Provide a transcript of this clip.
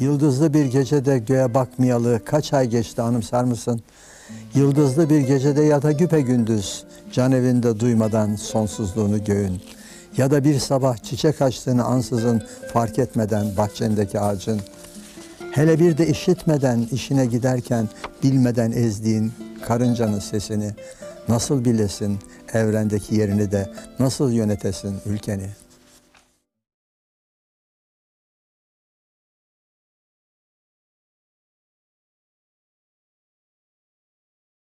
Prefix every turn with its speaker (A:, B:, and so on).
A: Yıldızlı bir gecede göğe bakmayalı kaç ay geçti anımsar mısın? Yıldızlı bir gecede ya da güpe gündüz can evinde duymadan sonsuzluğunu göğün. Ya da bir sabah çiçek açtığını ansızın fark etmeden bahçendeki ağacın. Hele bir de işitmeden işine giderken bilmeden ezdiğin karıncanın sesini nasıl bilesin evrendeki yerini de nasıl yönetesin ülkeni.''